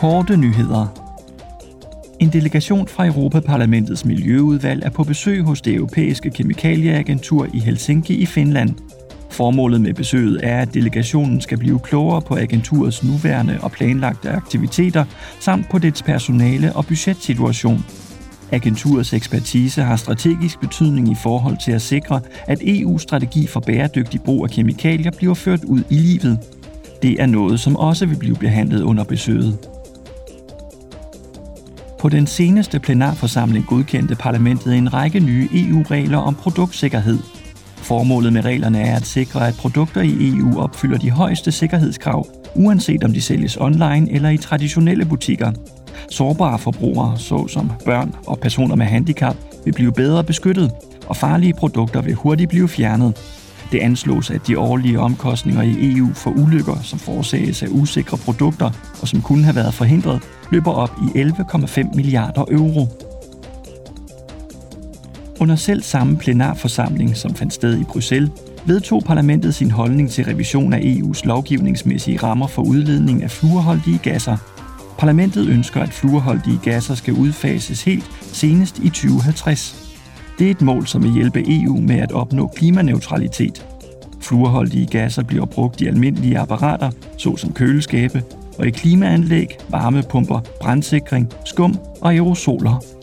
Korte nyheder. En delegation fra Europaparlamentets Miljøudvalg er på besøg hos det europæiske kemikalieagentur i Helsinki i Finland. Formålet med besøget er, at delegationen skal blive klogere på agenturets nuværende og planlagte aktiviteter, samt på dets personale og budgetsituation. Agenturets ekspertise har strategisk betydning i forhold til at sikre, at EU's strategi for bæredygtig brug af kemikalier bliver ført ud i livet. Det er noget, som også vil blive behandlet under besøget. På den seneste plenarforsamling godkendte parlamentet en række nye EU-regler om produktsikkerhed. Formålet med reglerne er at sikre, at produkter i EU opfylder de højeste sikkerhedskrav, uanset om de sælges online eller i traditionelle butikker. Sårbare forbrugere, såsom børn og personer med handicap, vil blive bedre beskyttet, og farlige produkter vil hurtigt blive fjernet. Det anslås, at de årlige omkostninger i EU for ulykker, som forårsages af usikre produkter og som kunne have været forhindret, løber op i 11,5 milliarder euro. Under selv samme plenarforsamling, som fandt sted i Bruxelles, vedtog parlamentet sin holdning til revision af EU's lovgivningsmæssige rammer for udledning af fluorholdige gasser. Parlamentet ønsker, at fluorholdige gasser skal udfases helt senest i 2050. Det er et mål, som vil hjælpe EU med at opnå klimaneutralitet. Fluorholdige gasser bliver brugt i almindelige apparater, såsom køleskabe, og i klimaanlæg, varmepumper, brandsikring, skum og aerosoler.